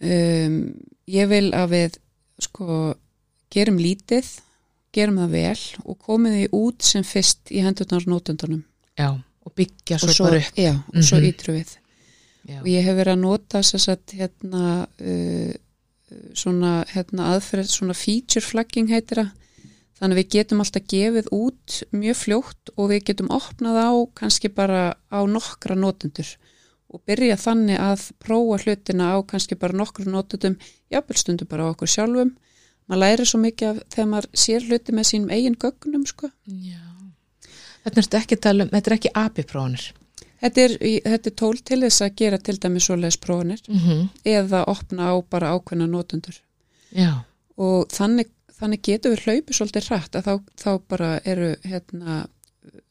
um, ég vil að við sko gerum lítið, gerum það vel og komið því út sem fyrst í hendurnar nótundunum. Já, og byggja svo, og svo, bara upp. já, og svo Mhm. ítru við. Já, Og ég hef verið að nota að hérna uh, svona hérna aðferð, svona feature flagging heitir það. Þannig að við getum alltaf gefið út mjög fljótt og við getum opnað á kannski bara á nokkra notendur og byrja þannig að prófa hlutina á kannski bara nokkru notendum, jafnvel stundum bara á okkur sjálfum. Maður læri svo mikið af þegar maður sér hluti með sínum eigin gögnum, sko. Já. Þetta er um, þetta er ekki API-prófanir. Þetta er, þetta er tól til þess að gera til dæmis svoleiðis prófanir Mm eða opna á bara ákveðna notendur. Já, og þannig, þannig getur við hlaupið svolítið hratt að þá, þá bara eru hérna,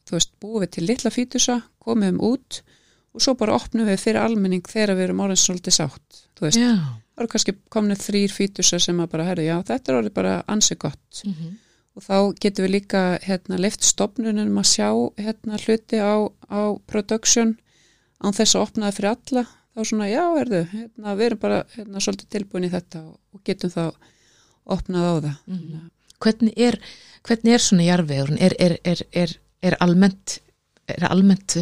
þú veist, búið til litla fítusa, komum út og svo bara opnum við fyrir almenning þegar við erum orðin svolítið sátt, þú veist. Já. það eru kannski komnið þrýr fítusa sem að bara, herru, já, þetta er orðið bara ansi gott. Mm og þá getum við líka hérna, leift stopnunum að sjá hérna, hluti á, á production án þess að opna það fyrir alla þá svona, já, erðu, hérna, við erum bara hérna, svolítið tilbúin í þetta og, getum þá opnað á það Mhm. Hvernig er, hvernig er svona jarðvegurinn? Er, er, er, almennt, er almennt,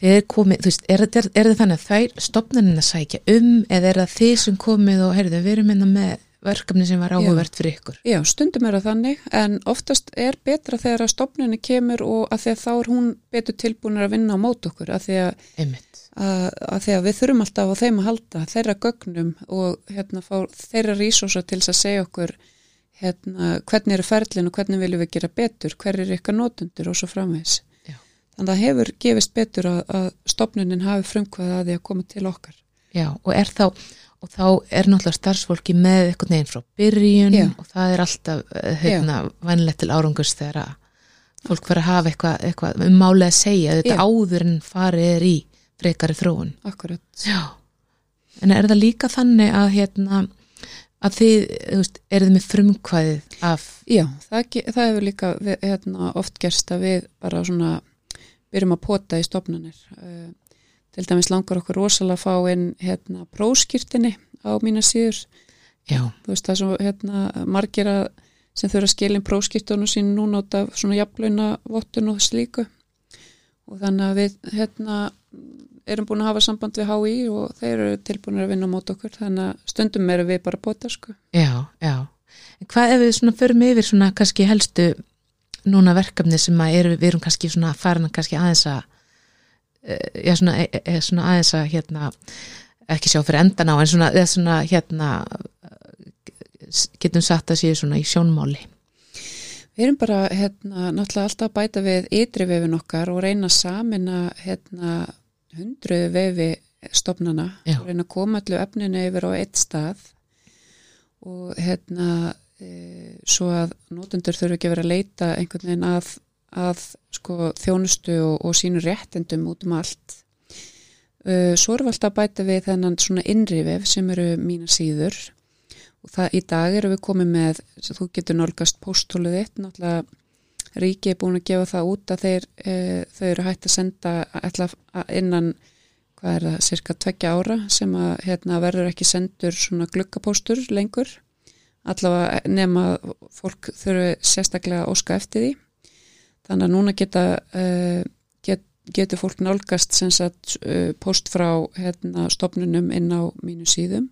þegar er komið, þú veist, er, það þannig að þær stopnarnir að sækja um eða er það þið sem komið og heyrðu, við erum hérna með verkefni sem var áhugavert fyrir ykkur? Já, stundum er það þannig en oftast er betra þegar að stopnunni kemur og að þá er hún betur tilbúinir að vinna á mót okkur að því að, að, að því að við þurfum alltaf á þeim að halda þeirra gögnum og hérna fá þeirra rísósa til að segja okkur hérna hvernig eru ferlin og hvernig viljum við gera betur, hver er ykkar notundur og svo framvegs. Þannig að hefur gefist betur að, að stopnunin hafi frumkvæða að því að koma til okkar. Já, og er þá, og þá er náttúrulega starfsfólki með eitthvað neginn frá byrjun Já. og það er alltaf eh, hérna, vænlegt til árangus þegar að fólk verður að hafa eitthvað, eitthvað um málið að segja, þetta Já. áður en farið er í frekari þróun. Akkurat. Já. En er það líka þannig að hérna, að þið, þú veist, eruð með frumkvæðið af, Já, það, það hefur líka við, hérna, oft gerst að við bara svona byrjum að pota í stofnanir. Til dæmis langar okkur rosalega að fá inn hérna, próskýrtinni á mína síður. já, Þú veist það er svo hérna, margir að, sem þurfa að skilja próskýrtunum sín núna út af svona jafnlauna vottun og slíku. Og þannig að við hérna, erum búin að hafa samband við HÍ og þeir eru tilbúin að vinna á mót okkur. Þannig að stundum erum við bara að pota sko. já, já. Hvað ef við svona förum yfir svona kannski helstu núna verkefni sem að eru, við erum kannski svona farin kannski aðeins að, eh, já svona, e, e, svona aðeins að hérna, ekki sjá fyrir endan á, en svona, eða svona hérna, eh, getum sagt að séu svona í sjónmáli. Við erum bara hérna, náttúrulega alltaf að bæta við ytri vefin okkar og reyna að samina hérna, hundruðu vefi stofnana Já. og reyna að koma allu efninu yfir á eitt stað og hérna e, svo að nótendur þurfi ekki að vera að leita einhvern veginn að, að sko, þjónustu og, og sínu réttendum út um allt. E, svo erum við alltaf að bæta við þennan svona innri vef sem eru mína síður. Og það í dag erum við komið með þú getur nálgast póstóluð þitt náttúrulega ríki er búin að gefa það út að þeir, e, þau eru hægt að senda innan hvað er það, cirka tveggja ára sem að hérna, verður ekki sendur svona glukkapóstur lengur. Allavega nema að fólk þurfi sérstaklega að óska eftir því þannig að núna geta uh, get, getur fólk nálgast sem sagt uh, post frá hérna, stopnunum inn á mínu síðum.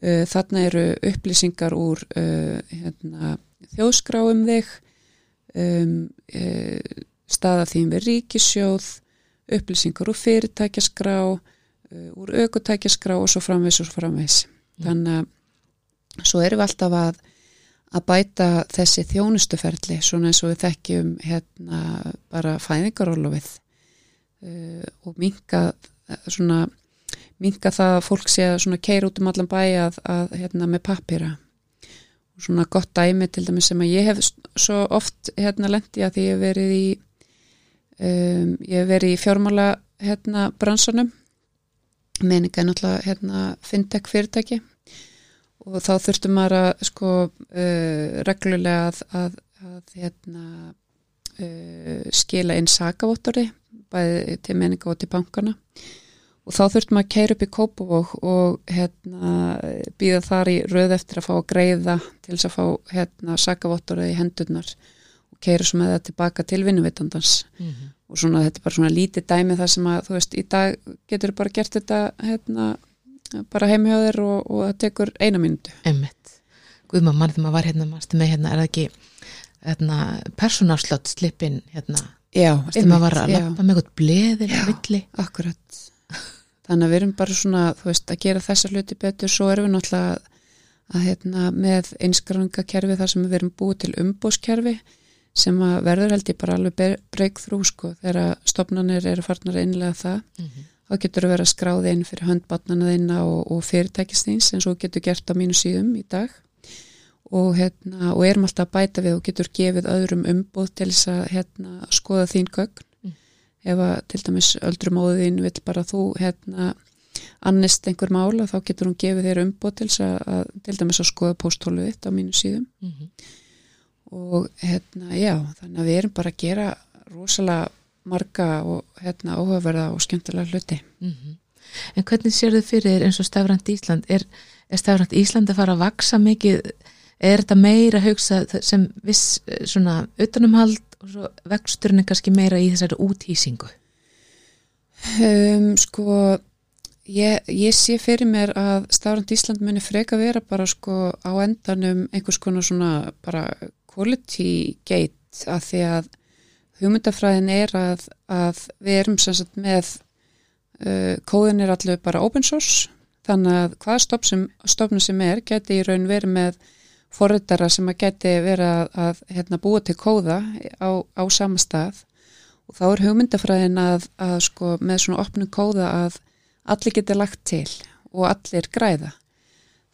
Uh, þarna eru upplýsingar úr hérna, þjóðskrá um þig um, staða þín við ríkisjóð upplýsingar úr fyrirtækjaskrá úr aukutækjaskrá og svo framvegs og framvegs þannig að svo erum við alltaf að að bæta þessi þjónustuferli svona eins og við þekkjum hérna bara fæðingarólofið uh, og minka svona minka það að fólk sé að svona keir út um allan bæ að, að hérna með pappira og svona gott dæmi til dæmis sem að ég hef svo oft hérna lendi að því ég hef verið í um, ég hef verið í fjármála hérna bransanum. Meninga náttúrulega hérna fintech fyrirtæki og þá þurftum maður að sko uh, reglulega að, að, að hérna uh, skila inn sakavottori bæði til meninga og til bankana og þá þurftum maður að keira upp í Kópavók og hérna býða þar í röð eftir að fá að greiða til þess að fá hérna sakavottori í hendurnar og keira svo með það tilbaka til vinnuvitandans Mm -hmm. og svona þetta er bara svona lítið dæmi þar sem að þú veist í dag getur bara gert þetta hérna bara heimhjóðir og, og það tekur eina myndu Emmitt. Guðma, mann þegar maður var hérna, mannstu með hérna, er það ekki hérna, persónafslott slippin hérna, Já, þegar maður var að lappa með eitthvað bleðir á Já. milli. akkurat þannig að við erum bara svona þú veist að gera þessa hluti betur svo erum við náttúrulega að, hérna, með einskrangakerfi þar sem við erum búið til umbóskerfi sem að verður held ég bara alveg breykþrú sko þegar stopnarnir eru farnar einlega það mm -hmm. Þá getur það verið að skráði inn fyrir höndbatnana þinna og, og fyrirtækistins eins og getur gert á mínu síðum í dag. Og, hérna, og erum alltaf að bæta við og getur gefið öðrum umbúð til þess að hérna, skoða þín gögn. Mm. ef að til dæmis öldrum óðin vil bara þú hérna annist einhver mála þá getur hún gefið þér umbúð til þess að til dæmis að skoða pósthóluð þitt á mínu síðum. Mm -hmm og hérna, já, þannig að við erum bara að gera rosalega marga og hérna óhugaverða og skemmtilega hluti. Mm -hmm. En hvernig sér þau fyrir eins og Stafrand Ísland? Er, er Stafrand Ísland að fara að vaksa mikið? Er þetta meira hugsa sem viss svona utanumhald og svo vexturinn er kannski meira í þessari úthýsingu? Um, sko, ég, ég sé fyrir mér að Stafrand Ísland muni freka vera bara sko á endanum einhvers konar svona bara quality gate að því að hugmyndafræðin er að, að við erum sagt, með uh, kóðin er allir bara open source þannig að hvaða stofnum sem er geti í raun verið með forritara sem að geti verið að, að hérna, búa til kóða á, á sama stað. Og þá er hugmyndafræðin að, að sko, með svona opnum kóða að allir geti lagt til og allir græða.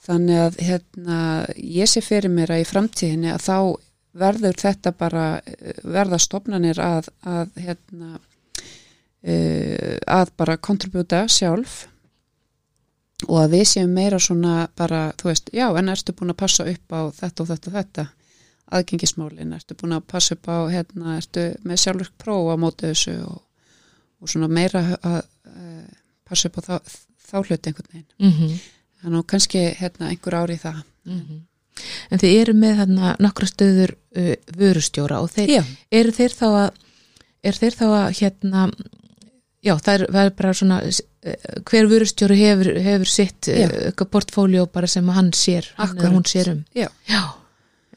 Þannig að hérna, ég sé fyrir mér að í framtíðinni að þá verður þetta bara verða stopnanir að að, hérna, uh, að bara kontribúta sjálf og að við séum meira svona bara, þú veist, já, en ertu búin að passa upp á þetta og þetta og þetta aðgengismálin, ertu búin að passa upp á hérna, ertu með sjálfurk próf á mótu þessu og, og svona meira að, að passa upp á þá, þá hluti einhvern veginn mm -hmm. þannig að kannski hérna einhver ári í það mm -hmm. En þið eru með þarna nokkra stöður uh, vörustjóra og þeir, eru þeir þá að er þeir þá að hérna já það er, bara svona uh, hver vörustjóru hefur, hefur sitt uh, portfóljó bara sem hann sér, hann eða hún sér um Já, já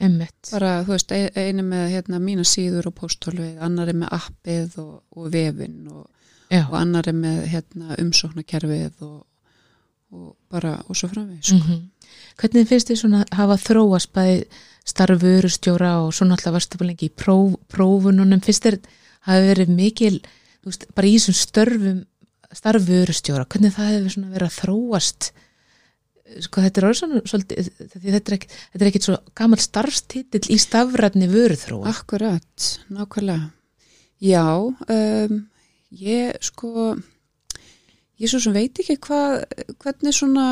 Einmitt. bara þú veist, einu með hérna, mína síður og pósthólfið, annar er með appið og, og vefin og, og annar er með hérna, umsóknarkerfið og, og bara og svo framveg sko. mm -hmm. Hvernig finnst þið svona að hafa þróast bæði starfurustjóra og svona alltaf varstu bara lengi í próf, prófununum? Finnst þér hafi verið mikil veist, bara í þessum störfum starfurustjóra, hvernig það hefur svona verið að þróast? Sko þetta er orðið svona svolítið, þetta er er ekkit svo gammal starfstitill í stafrætni vöruþróa. Akkurat, nákvæmlega. Já, um, ég sko ég svo sem veit ekki hvað hvernig svona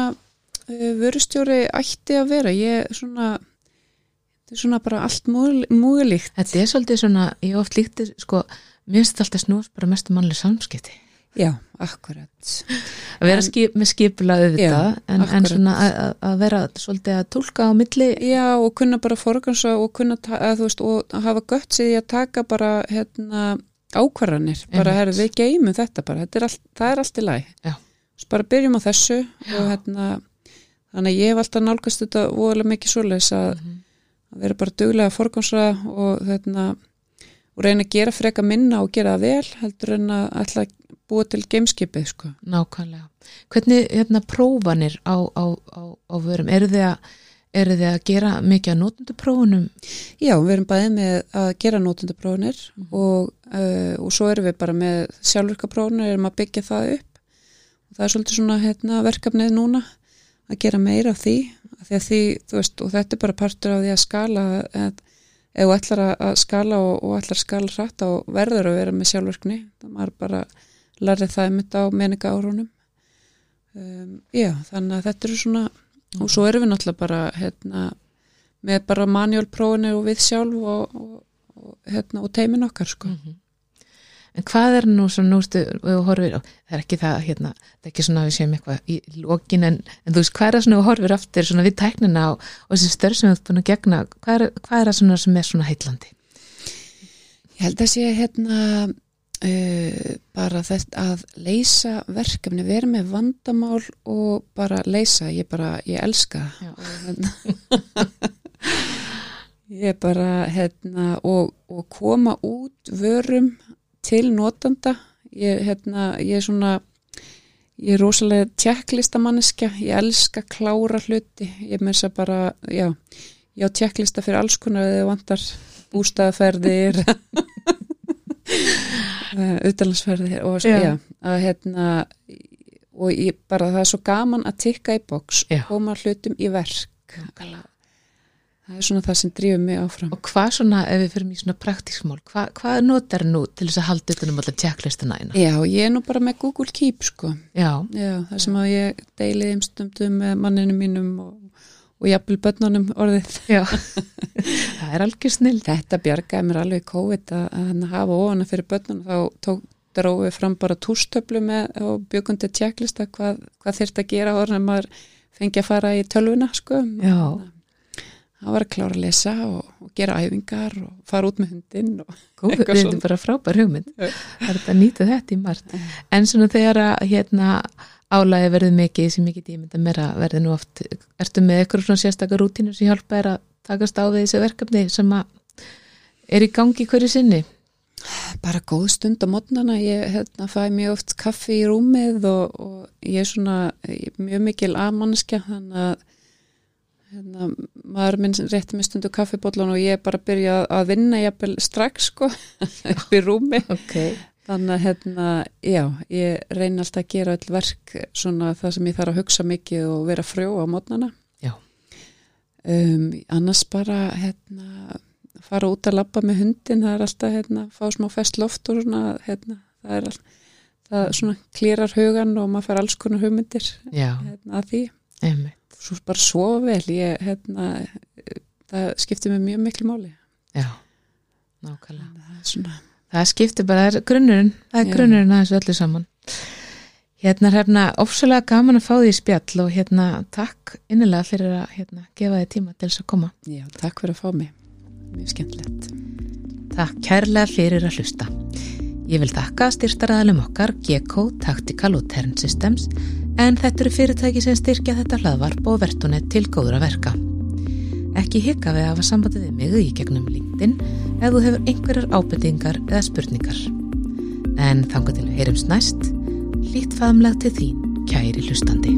vörustjóri ætti að vera, ég svona þetta er svona bara allt múgulíkt Þetta er svolítið svona, ég oft líkti sko, þetta alltaf snúast bara mestu mannlega samskipti. Já, akkurat. Að vera en, skip, með skipulaðu þetta en, en svona að, að vera svolítið að tólka á milli. Já, og kunna bara forgansa og kunna að, veist, og hafa gött sig að taka bara hérna, ákvarðanir. Bara herru, við geymum þetta bara. Þetta er all, það er allt í læg bara byrjum á þessu og, hérna, þannig að ég hef alltaf nálgast þetta voðalega mikið svoleiðis að mm -hmm að vera bara duglega að forgámsra og, hérna, og reyna að gera freka minna og gera vel heldur en að alltaf búa til gameskipið sko. Nákvæmlega. Hvernig hérna prófanir á, á, á, á vörum, eru þið að eru þið að gera mikið að nótunduprófunum? Já, við erum bæðið með að gera nótunduprófunir mm. og, uh, og svo erum við bara með sjálfurkaprófunir, erum að byggja það upp og það er svolítið svona hérna, verkefnið núna að gera meira af því að því, veist, og þetta er bara partur af því að skala ef þú ætlar að skala og, og ætlar að skala hratt og verður að vera með sjálfverkni það maður bara larið það mitt á meninga árunum um, já, þannig að þetta eru svona og svo erum við náttúrulega bara hérna, með bara manjálprófinu og við sjálf og, og, og hérna, teimin okkar sko. Mm -hmm en hvað er nú svona nústu og horfir, það er ekki það hérna, það er ekki svona að við séum eitthvað í lókin en, en þú veist hvað er það svona og horfir aftur svona við tæknina og, og þessi störf sem þú ert búin að gegna, hvað er, hvað er það svona sem er svona heitlandi? Ég held að sé hérna uh, bara þetta að leysa verkefni, vera með vandamál og bara leysa, ég bara, ég elska og hérna ég bara hérna og, og koma út vörum til notanda ég, hérna, ég er svona ég er rosalega tjekklistamanniska ég elska klára hluti. Ég þess að bara, já ég á tjekklista fyrir alls konar eða vantar bústaðaferðir utalansferðir og já. Já, að hérna og ég, bara það er svo gaman að tikka í boks koma hlutum í verk það er svona það sem drýfur mig áfram. Og hvað svona, ef við fyrir mjög svona praktíksmál hvað, hvað notar nú til þess að halda utanum alltaf tjekklistuna eina? Já, ég er nú bara með Google Keep sko. Já, já það sem að ég deilið umstöndum með manninu mínum og og jafnvel börnunum orðið. Já, það er algjör snill Þetta bjargaði mér alveg COVID að, að hafa ofana fyrir börnunum. Þá tók drófið fram bara túrstöflu með og bjökundi tjekklista hvað, hvað þurft að gera orðin að maður fengi að fara í tölvuna sko. Já Það var að klára að lesa og, og gera æfingar og fara út með hundin Góð, þetta er bara frábær hugmynd. Það er þetta að nýta þetta í margt? En svona þegar að hérna álægi verður mikið sem ég get ímynda mér að verði nú oft ertu með eitthvað svona sérstakar rútínur sem hjálpa er að takast á því þessi verkefni sem að er í gangi hverju sinni? Bara góð stund á mótnana, ég hérna, fæ mjög oft kaffi í rúmið og, og ég er svona ég er mjög mikil aðmannskja þannig að hérna, maður minn rétti mig stundu kaffibólan og ég bara byrja að vinna jafnvel strax sko upp í rúmi okay. Þannig að hérna, já, ég reyna alltaf að gera öll verk svona það sem ég þarf að hugsa mikið og vera frjó á mótnana. Um, annars bara, hérna, fara út að lappa með hundin, það er alltaf, hérna, fá smá fest loft og svona, hérna, það er alltaf, það svona klýrar hugan og maður fær alls konar hugmyndir hérna, að því. Einmitt. Svo bara svo vel, ég, hérna, það skiptir mig mjög miklu máli. Já, nákvæmlega. Það það skiptir bara, það er grunnurinn það er Já. grunnurinn að þessu öllu saman hérna hérna ofsalega gaman að fá því spjall og hérna takk innilega fyrir að hérna, gefa þið tíma til þess að koma Já, takk fyrir að fá mig, mjög skemmtilegt Takk kærlega fyrir að hlusta Ég vil þakka styrstaraðalum okkar GECO Tactical og Tern Systems en þetta eru fyrirtæki sem styrkja þetta hlaðvarp og verðtunni til góðra verka Ekki hika við að hafa sambandið við mig í gegnum LinkedIn ef þú hefur einhverjar ábyrtingar eða spurningar. En þangu til að heyrums næst, hlýtt faðumlega til þín, kæri hlustandi.